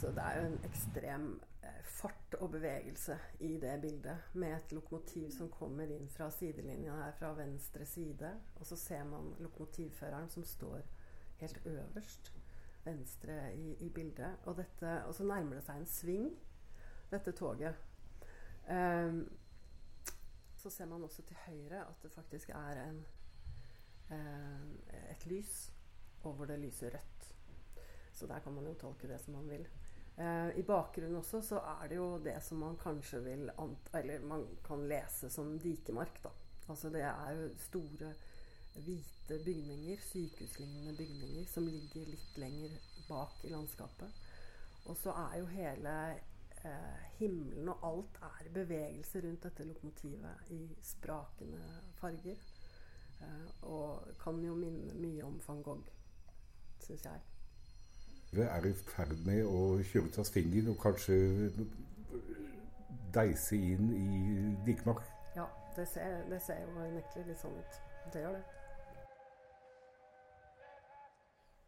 Så det er jo en ekstrem eh, fart og bevegelse i det bildet. Med et lokomotiv som kommer inn fra sidelinja her fra venstre side. Og så ser man lokomotivføreren som står helt øverst venstre i, i bildet. Og, dette, og, så nærmer det seg en sving, dette toget. Um, så ser man også til høyre at det faktisk er en, um, et lys, og hvor det lyser rødt. Så der kan man jo tolke det som man vil. Uh, I bakgrunnen også så er det jo det som man kanskje vil anta Eller man kan lese som dikemark, da. Altså det er jo store hvite bygninger, sykehuslignende bygninger, som ligger litt lenger bak i landskapet. Og så er jo hele eh, himmelen og alt er bevegelse rundt dette lokomotivet i sprakende farger. Eh, og kan jo minne mye om van Gogh, syns jeg. Vi er i ferd med å kjøre ut av svingen og kanskje deise inn i dikmark? Ja, det ser, det ser jo unektelig litt sånn ut. Det gjør det.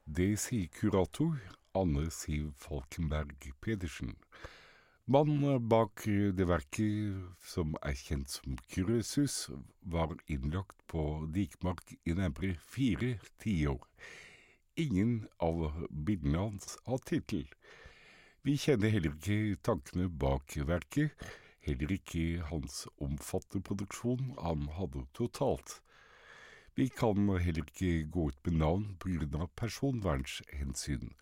Det sier kurator Anne Siv Falkenberg Pedersen. Mannen bak det verket, som er kjent som Krøsus, var innlagt på Dikmark i nærmere fire tiår. Ingen av bildene hans har tittel. Vi kjenner heller ikke tankene bak verket, heller ikke hans omfattende produksjon han hadde totalt. Vi kan heller ikke gå ut med navn pga. personvernhensyn,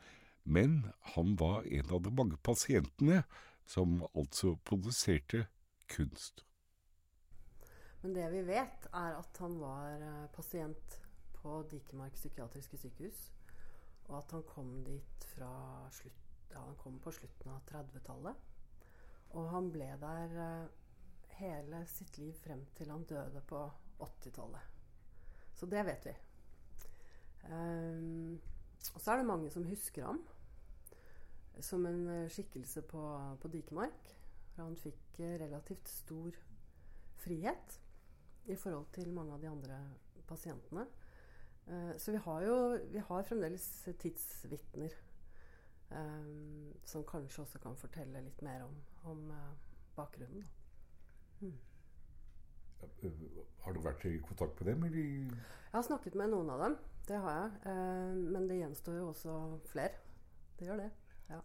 men han var en av de mange pasientene som altså produserte kunst. Men det vi vet, er at han var eh, pasient på Dikemark psykiatriske sykehus. Og at han kom dit fra slutt, ja, han kom på slutten av 30-tallet. Og han ble der eh, hele sitt liv frem til han døde på 80-tallet. Så det vet vi. Um, og så er det mange som husker ham som en eh, skikkelse på, på Dikemark. For han fikk eh, relativt stor frihet i forhold til mange av de andre pasientene. Uh, så vi har jo vi har fremdeles tidsvitner um, som kanskje også kan fortelle litt mer om, om uh, bakgrunnen. Mm. Har du vært i kontakt med dem? Eller? Jeg har snakket med noen av dem. Det har jeg. Eh, men det gjenstår jo også flere. Det gjør det. Ja.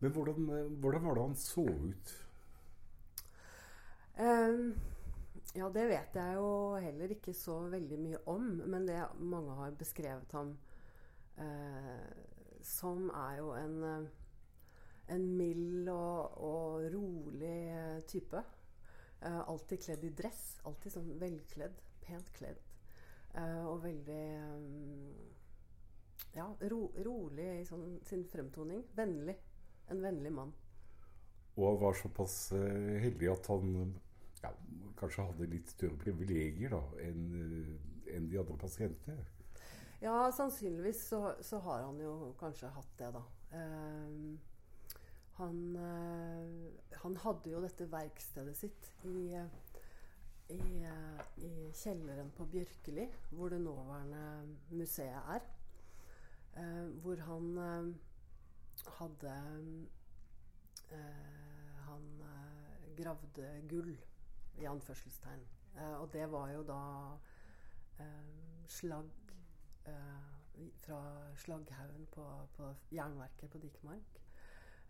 Men hvordan, hvordan var det han så ut? Um, ja, det vet jeg jo heller ikke så veldig mye om. Men det mange har beskrevet ham eh, som, er jo en, en mild og, og rolig type. Eh, alltid kledd i dress. Alltid sånn velkledd. Pent kledd. Eh, og veldig um, Ja, ro, rolig i sånn, sin fremtoning. Vennlig. En vennlig mann. Og han var såpass uh, heldig at han ja, kanskje hadde litt større privilegier da, enn en de andre pasientene? Ja, sannsynligvis så, så, har han jo kanskje hatt det, da. Eh, han, eh, han, hadde jo dette verkstedet sitt i, i, i, kjelleren på Bjørkeli, hvor det nåværende museet er. Eh, hvor han eh, hadde Han gravde gull, i anførselstegn. og det var jo da slagg fra slagghaugen på, på jernverket på Dikemark.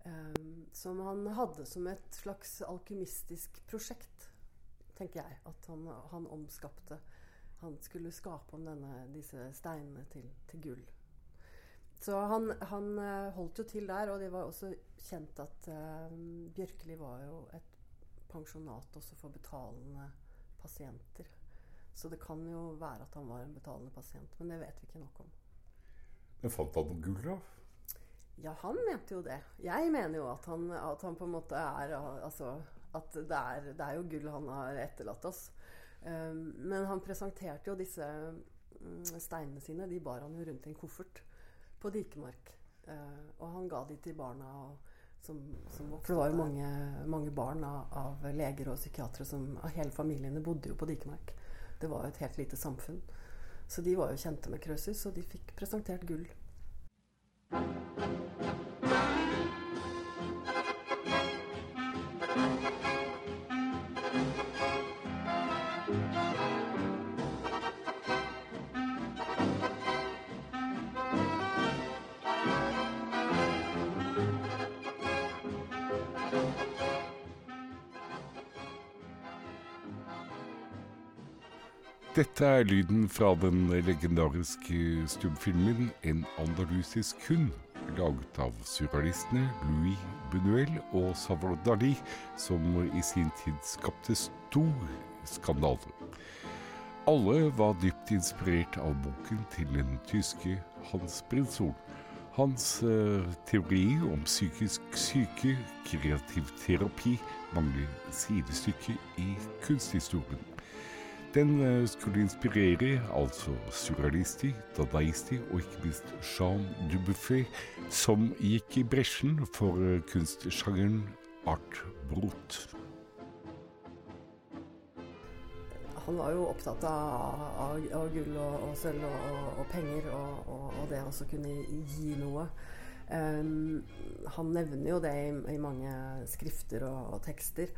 Um, som han hadde som et slags alkymistisk prosjekt, tenker jeg. At han, han omskapte Han skulle skape om denne, disse steinene til, til gull. Så han, han, eh, holdt jo til der, og det var også kjent at uh, Bjørkeli var jo et pensjonat også for betalende pasienter. Så det kan jo være at han var en betalende pasient, men det vet vi ikke nok om. Men fant han noe gull, da? Ja, han mente jo det. Jeg mener jo at han, at han på en måte er Altså at det er, det er jo gull han har etterlatt oss. Um, men han presenterte jo disse um, steinene sine. De bar han jo rundt i en koffert på Dikemark. Uh, og han ga de til barna. Som, som for det var jo mange, mange barn av, av, leger og psykiatere som Hele familiene bodde jo på Dikemark. Det var jo et helt lite samfunn. Så de var jo kjente med Krøsus, og de fikk presentert gull. Dette er lyden fra den legendariske stumfilmen 'En andalusisk hund', laget av surrealistene Louis Buñuel og Salvador Dali, som i sin tid skapte stor skandale. Alle var dypt inspirert av boken til den tyske Hans Brintzol. Hans eh, teori om psykisk syke, kreativ terapi, mangler sidestykke i kunsthistorien. Den eh, skulle inspirere altså surrealister, dadaister og ikke minst Jean Dubuffet, som gikk i bresjen for eh, kunstsjangeren art brut. Han var jo opptatt av, av, av gull og, og sølv og, og, og penger, og, det å kunne gi noe. Um, han nevner jo det i, i mange skrifter og, tekster.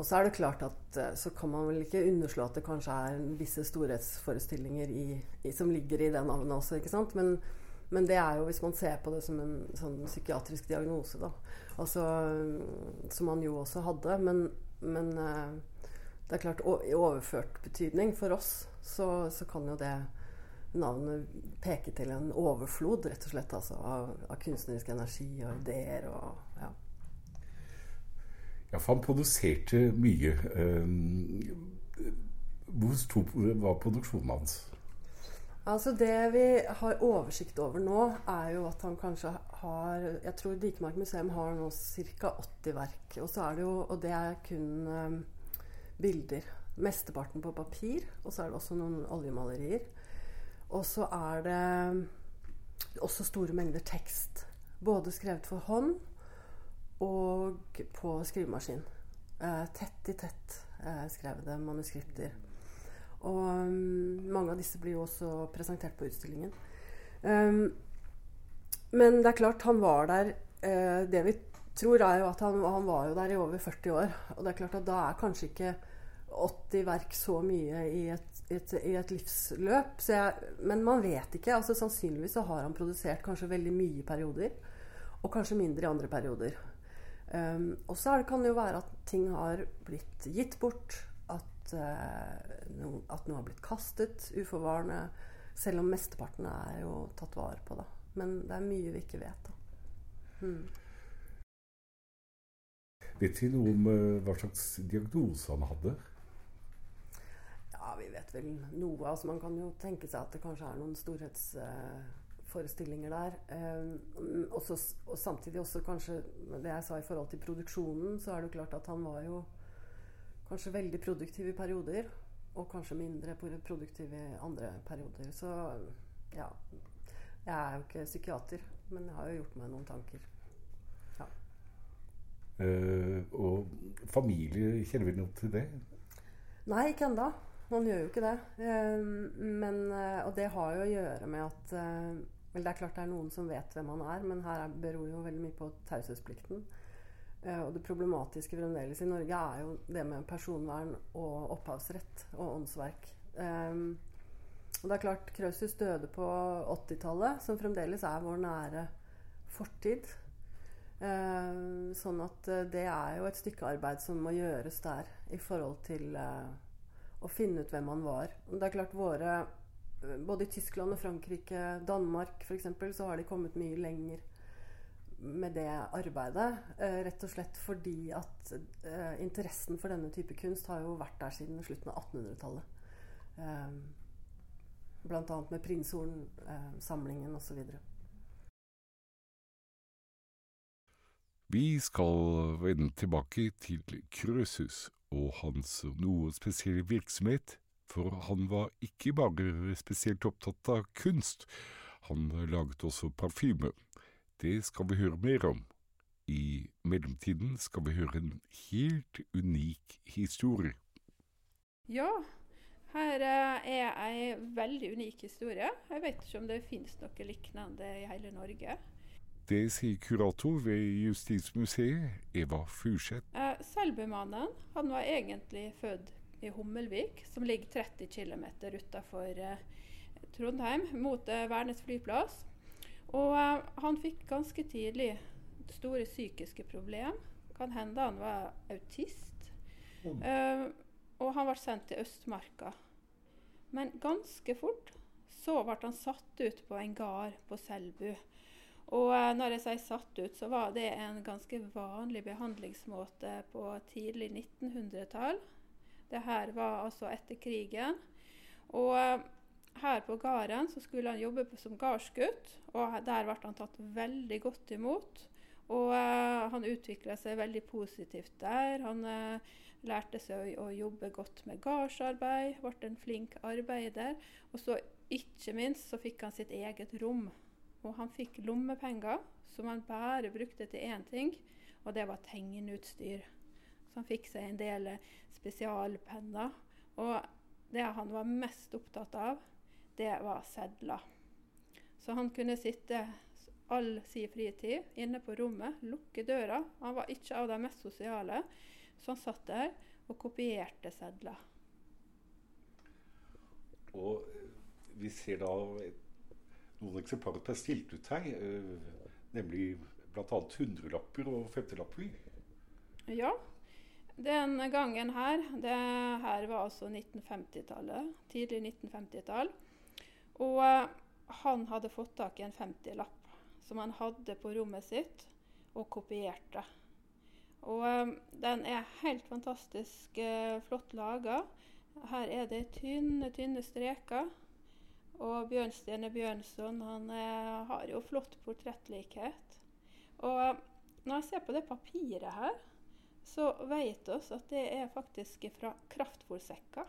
Og så er det klart at eh, så kan man vel ikke underslå at det kanskje er visse storhetsforestillinger i, i, som ligger i det navnet også, ikke sant. Men, men, det er jo hvis man ser på det som en sånn psykiatrisk diagnose, da. Altså, som man jo også hadde. Men, men eh, det er klart, i overført betydning for oss, så, så, kan jo det navnet peke til en overflod, rett og slett, altså, av, av kunstnerisk energi og ideer og ja. For han produserte mye. Eh, hvor stor var produksjonen hans? Altså Det vi har oversikt over nå, er jo at han kanskje har Jeg tror Dikemark museum har nå ca. 80 verk. Og, så er det jo, og det er kun um, bilder. Mesteparten på papir. Og så er det også noen oljemalerier. Og så er det også store mengder tekst. Både skrevet for hånd og på skrivemaskin. Eh, tett i tett eh, skrevne manuskripter. Og um, mange av disse blir jo også presentert på utstillingen. Um, men det er klart, han var der eh, Det vi tror, er jo at han, han, var jo der i over 40 år. Og det er klart at da er kanskje ikke 80 verk så mye i et, et, i et livsløp. Jeg, men man vet ikke. altså Sannsynligvis så har han produsert kanskje veldig mye i perioder. Og kanskje mindre i andre perioder. Um, og så kan det jo være at ting har blitt gitt bort. At, uh, no, at noe har blitt kastet uforvarende. Selv om mesteparten er jo tatt vare på. da. Men det er mye vi ikke vet. da. Hmm. Vet vi noe om uh, hva slags diagnose han hadde? Ja, vi vet vel noe. Altså, man kan jo tenke seg at det kanskje er noen storhets... Uh, forestillinger der. Eh, også, og samtidig også kanskje det jeg sa i forhold til produksjonen, så er det jo klart at han var jo kanskje veldig produktiv i perioder. Og kanskje mindre produktiv i andre perioder. Så ja. Jeg er jo ikke psykiater, men jeg har jo gjort meg noen tanker. Ja. Uh, og familie, kjenner vi noe til det? Nei, ikke ennå. Man gjør jo ikke det. Uh, men, og det har jo å gjøre med at Vel, det er klart det er noen som vet hvem han er, men her beror jo veldig mye på taushetsplikten. Uh, og det problematiske fremdeles i Norge er jo det med personvern og opphavsrett og åndsverk. Um, og det er klart Krausus døde på 80-tallet, som fremdeles er vår nære fortid. Uh, sånn at uh, det er jo et stykke arbeid som må gjøres der i forhold til å finne ut hvem han var. Det er klart våre både i Tyskland og Frankrike, Danmark f.eks., så har de kommet mye lenger med det arbeidet. Eh, rett og slett fordi at eh, interessen for denne type kunst har jo vært der siden slutten av 1800-tallet. Eh, Bl.a. med Prinshorn-samlingen osv. Vi skal vende tilbake til Krøsus og hans noe spesielle virksomhet for han var ikke bare spesielt opptatt av kunst, han laget også parfyme. Det skal vi høre mer om. I mellomtiden skal vi høre en helt unik historie. Ja, her er ei veldig unik historie. Jeg vet ikke om det finnes noe lignende i hele Norge. Det sier kurator ved Justismuseet, Eva Furseth. Eh, Selbumannen han var egentlig født i Hummelvik, som ligger 30 km utafor eh, Trondheim, mot eh, Værnes flyplass. Og eh, han fikk ganske tidlig store psykiske problemer. Kan hende han var autist. Mm. Uh, og han ble sendt til Østmarka. Men ganske fort så ble han satt ut på en gard på Selbu. Og når jeg sier satt ut, så var det en ganske vanlig behandlingsmåte på tidlig 1900-tall. Det her var altså etter krigen. Og eh, her på gården så skulle han jobbe som gardsgutt, og der ble han tatt veldig godt imot. Og uh, han utvikla seg veldig positivt der. Han uh, lærte seg å, å, jobbe godt med gardsarbeid, ble en flink arbeider. Og så ikke minst så fikk han sitt eget rom. Og han fikk lommepenger som han bare brukte til én ting, og det var tegneutstyr. Så han fikk seg en del spesialpenner. Og det han var mest opptatt av, det var sedler. Så han kunne sitte all sin fritid inne på rommet, lukke døra. Han var ikke av de mest sosiale, så han satt der og kopierte sedler. Og eh, vi ser da noen eksemplarer som er stilt ut her, eh, nemlig bl.a. hundrelapper og femtelapper. Ja. Den gangen her Det her var altså 1950-tallet. Tidlig 1950-tall. Og uh, han hadde fått tak i en 50-lapp som han hadde på rommet sitt, og kopierte. Og um, den er helt fantastisk uh, flott laga. Her er det tynne, tynne streker. Og Bjørnstjerne Bjørnson han har jo flott portrettlikhet. Og når jeg ser på det papiret her, så vet vi at det er faktisk fra kraftfòrsekker.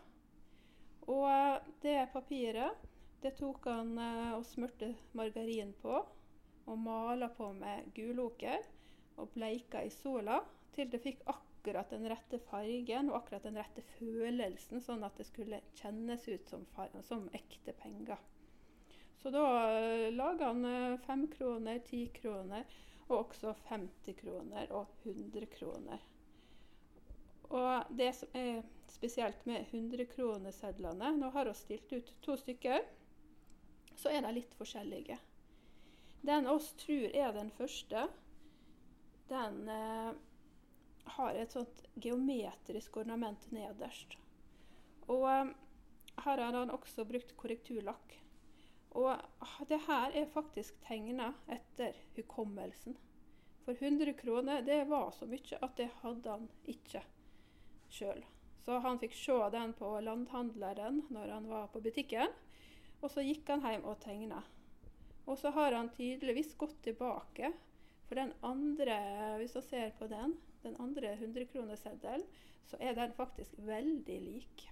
Og det papiret det tok han og smurte margarin på og mala på med guloker og bleika i sola til det fikk akkurat den rette fargen og akkurat den rette følelsen, sånn at det skulle kjennes ut som, som ekte penger. Så da uh, laga han fem kroner, ti kroner og også 50 kroner og 100 kroner. Og det som er spesielt med 100-kronesedlene Nå har vi stilt ut to stykker, så er de litt forskjellige. Den oss tror er den første, den eh, har et sånt geometrisk ornament nederst. Og eh, her har han også brukt korrekturlakk. Og ah, det her er faktisk tegna etter hukommelsen. For 100 kroner det var så mye at det hadde han ikke sjøl. Så han fikk se den på landhandleren når han var på butikken. Og så gikk han hjem og tegna. Og så har han tydeligvis gått tilbake. For den andre, hvis man ser på den, den andre 100-kroneseddelen, så er den faktisk veldig lik.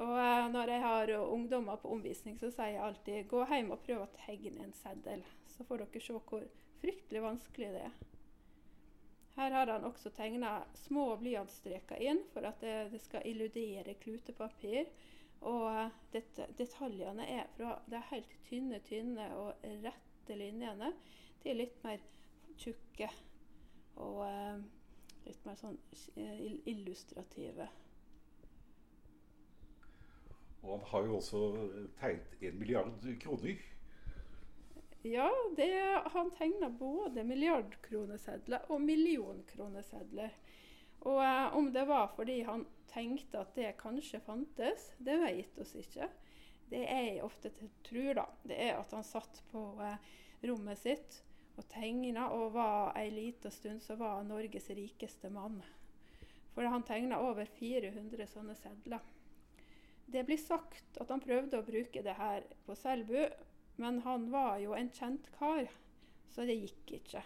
Og eh, når jeg har ungdommer på omvisning, så sier jeg alltid gå hjem og prøv å tegne en seddel. Så får dere se hvor fryktelig vanskelig det er. Her har han også tegna små blyantstreker inn for at det, det skal illudere klutepapir. Og det, detaljene er fra de helt tynne, tynne og rette linjene til litt mer tjukke og eh, litt mer sånn uh, illustrative. Og han har jo også tegnet en milliard kroner. Ja, det, han tegna både milliardkronesedler og millionkronesedler. Og eh, om det var fordi han tenkte at det kanskje fantes, det vet oss ikke. Det jeg ofte tror, da, det er at han satt på eh, rommet sitt og tegna, og var ei lita stund så var han Norges rikeste mann. For han tegna over 400 sånne sedler. Det blir sagt at han prøvde å bruke det her på Selbu, men han var jo en kjent kar, så det gikk ikke.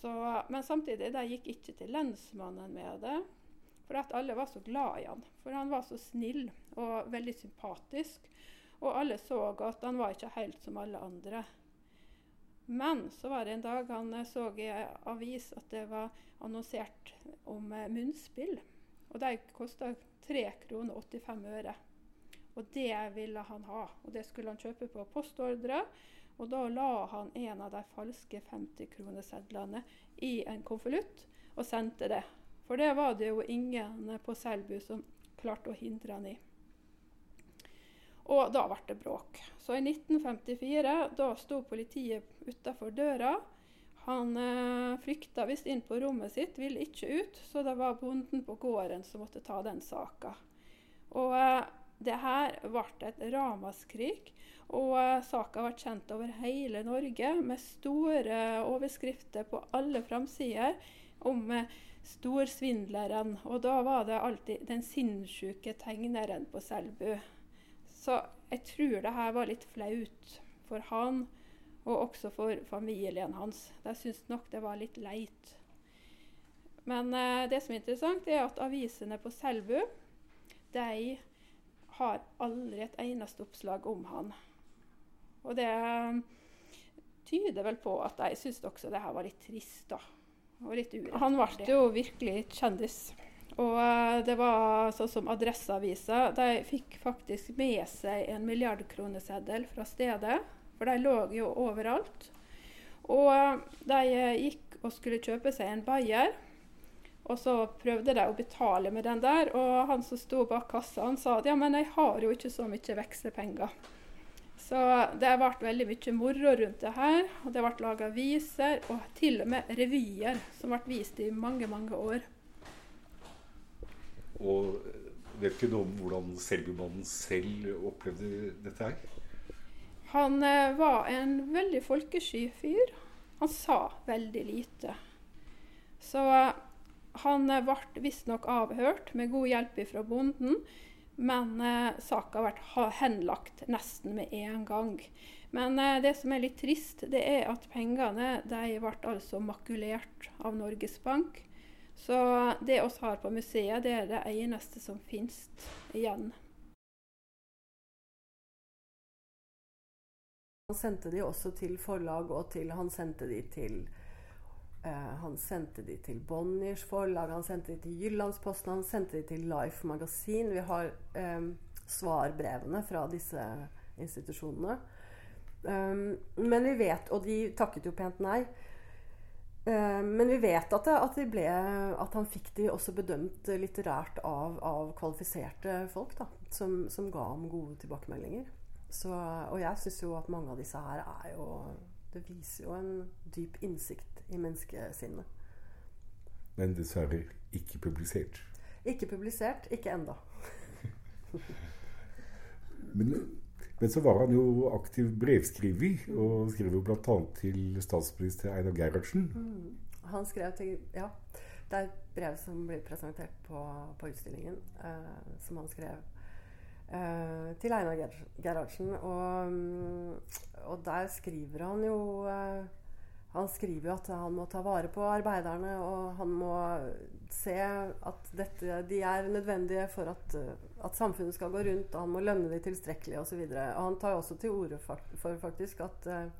Så, men samtidig, det gikk ikke til lensmannen med det. For at alle var så glad i han. For han var så snill og veldig sympatisk. Og alle så at han var ikke helt som alle andre. Men så var det en dag han så i avis at det var annonsert om eh, munnspill. Og det kosta 3 kroner 85 øre. Og det ville han ha. Og det skulle han kjøpe på postordre. Og da la han en av de falske 50-kronesedlene i en konvolutt og sendte det for det var det jo ingen på Selbu som klarte å hindre han i. Og da ble det bråk. Så i 1954 da sto politiet utafor døra. Han eh, flykta visst inn på rommet sitt, ville ikke ut, så det var bonden på gården som måtte ta den saka. Og eh, det her ble et ramaskrik. Og saka ble kjent over hele Norge med store overskrifter på alle framsider om uh, storsvindleren. Og da var det alltid den sinnssyke tegneren på Selbu. Så jeg tror det her var litt flaut for han, og også for familien hans. De syntes nok det var litt leit. Men eh, det som er interessant, er at avisene på Selbu de har aldri et eneste oppslag om han. Og det um, tyder vel på at de syns også det her var litt trist, da. Og litt urettferdig. Han ble jo virkelig kjendis. Og uh, det var sånn som Adresseavisa. De fikk faktisk med seg en milliardkroneseddel fra stedet. For de lå jo overalt. Og uh, de gikk og skulle kjøpe seg en Bayer. Og så prøvde de å betale med den der, og han som sto bak kassa, han sa at ja, men jeg har jo ikke så mye vekslepenger. Så det ble veldig mye moro rundt det her. Og det ble laga viser, og til og med revyer som ble vist i mange, mange år. Og vet ikke noe om hvordan Selbumannen selv opplevde dette her? Han eh, var en veldig folkesky fyr. Han sa veldig lite. Så han ble visstnok avhørt med god hjelp fra bonden, men eh, saka ble henlagt nesten med en gang. Men eh, det som er litt trist, det er at pengene ble altså makulert av Norges Bank. Så det vi har på museet, det er det eneste som finnes igjen. Han sendte de også til forlag, og til, han sendte de til Eh, han sendte de til Bonniers forlag, han sendte de til Jyllandsposten, han sendte de til Life Magasin. Vi har um, svarbrevene fra disse institusjonene. Um, men vi vet, og de takket jo pent nei. Men vi vet at, det, at, de ble, at, han fikk de også bedømt litterært av, av kvalifiserte folk, da, som, som, ga ham gode tilbakemeldinger. Så, og jeg syns jo at mange av disse her er jo Det viser jo en dyp innsikt i menneskesinnet. Men dessverre ikke publisert? Ikke publisert. Ikke enda. men, men, så var han jo aktiv brevskriver, og skrev jo bl.a. til statsminister Einar Gerhardsen. Mm. Han skrev til Ja. Det er et brev som blir presentert på, på utstillingen, eh, som han skrev eh, til Einar Gerhardsen. Og, mm, og, der skriver han jo eh, han skriver jo at han må ta vare på arbeiderne, og han må se at dette, de er nødvendige for at, at, samfunnet skal gå rundt, og han må lønne dem tilstrekkelig osv. Han tar jo også til orde for faktisk at eh,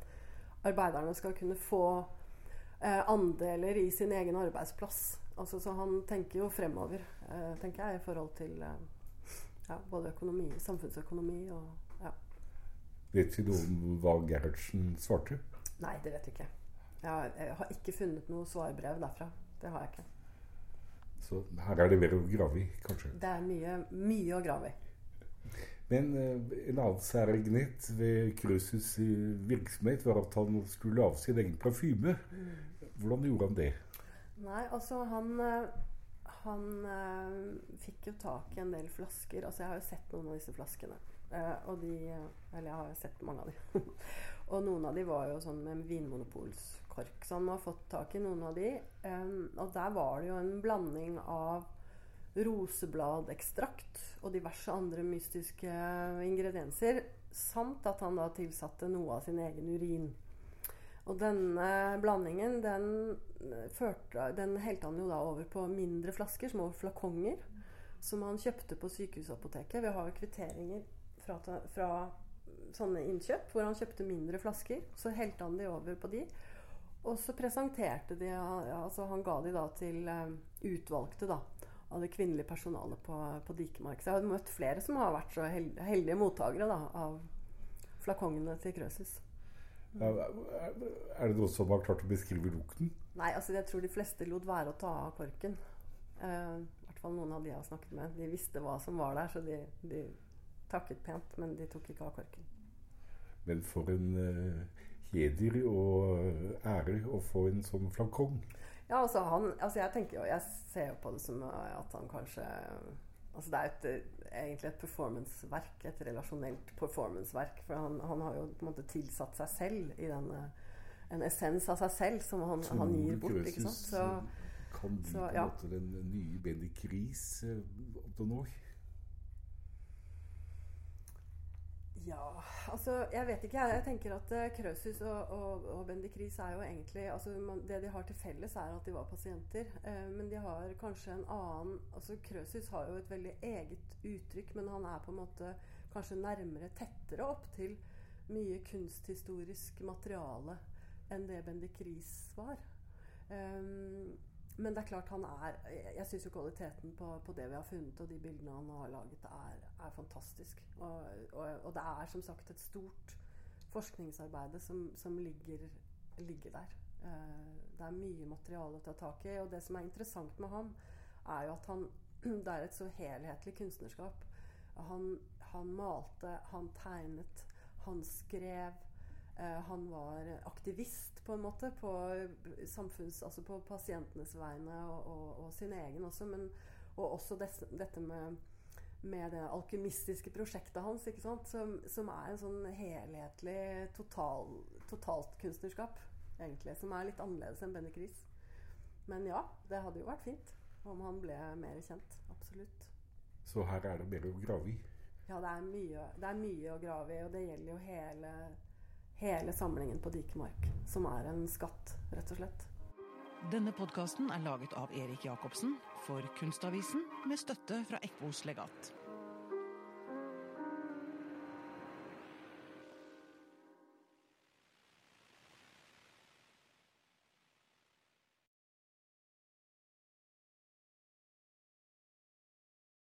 arbeiderne skal kunne få uh, andeler i sin egen arbeidsplass. Altså, så han tenker jo fremover, uh, tenker jeg, i forhold til ja, både økonomi, samfunnsøkonomi og ja. Vet noe om hva Gerhardsen svarte? Nei, det vet vi ikke. Jeg har, ikke funnet noe svarbrev derfra. Det har jeg ikke. Så her er det mer å grave i, kanskje? Det er mye, mye å grave i. Men uh, en annen særegenhet ved Krøsus' virksomhet var at han skulle lage sin egen parfyme. Mm. Hvordan gjorde han det? Nei, altså han eh, Han eh, fikk jo tak i en del flasker. Altså jeg har jo sett noen av disse flaskene. Eh, og de Eller jeg har jo sett mange av dem. og noen av de var jo sånn med vinmonopolskork. Så han må ha fått tak i noen av de. Eh, og der var det jo en blanding av rosebladekstrakt og diverse andre mystiske ingredienser. Samt at han da tilsatte noe av sin egen urin. Og denne blandingen den, førte, den helte han jo da over på mindre flasker, små flakonger, som han kjøpte på Sykehusapoteket. Vi har jo kvitteringer fra, fra sånne innkjøp hvor han kjøpte mindre flasker. Så helte han de over på de. Og så presenterte de altså Han ga de da til uh, utvalgte da, av det kvinnelige personalet på, på Dikemark. Så jeg har møtt flere som har vært så heldige mottakere av flakongene til Krøsus. Er det noen som har klart å beskrive lukten? Nei, altså jeg tror de fleste lot være å ta av korken. Uh, I hvert fall noen av de jeg har snakket med. De visste hva som var der, så de, de takket pent, men de tok ikke av korken. Men for en uh, heder og ære å få en sånn flakong. Ja, altså, han, altså jeg tenker jo, jeg ser jo på det som at han kanskje Altså det er et, eh, egentlig et performanceverk, et relasjonelt performanceverk. For han, han, har jo på en måte tilsatt seg selv i denne en essens av seg selv som han, han gir bort. ikke sant? Så, kan bli så, på en ja. måte den nye Benny Kris opp til noen år? Ja, altså jeg vet ikke. Jeg, tenker at uh, og, og, og Bendikris er jo egentlig altså man, Det de har til felles, er at de var pasienter. Uh, men de har kanskje en annen altså Krøsus har jo et veldig eget uttrykk, men han er på en måte kanskje nærmere, tettere opp til mye kunsthistorisk materiale enn det Bendikris var. Um, men det er klart han er Jeg syns jo kvaliteten på, på, det vi har funnet, og de bildene han har laget, er, er fantastisk. Og, og, og, det er som sagt et stort forskningsarbeid som, som ligger, ligger, der. Uh, det er mye materiale å ta tak i. Og det som er interessant med ham, er jo at han Det er et så helhetlig kunstnerskap. Han, han malte, han tegnet, han skrev. Uh, han var aktivist, på en måte, på, samfunns, altså på pasientenes vegne og, og, og, sin egen også. Men, og også des, dette med, med, det alkymistiske prosjektet hans, som, som, er en sånn helhetlig total, totalt kunstnerskap, egentlig. Som er litt annerledes enn Benny Chris. Men ja, det hadde jo vært fint om han ble mer kjent. Absolutt. Så her er det mer å grave i? Ja, det er mye, det er mye å grave i. Og det gjelder jo hele hele samlingen på Dikemark, som er en skatt, rett og slett. Denne podkasten er laget av Erik Jacobsen for Kunstavisen med støtte fra Ekvos legat.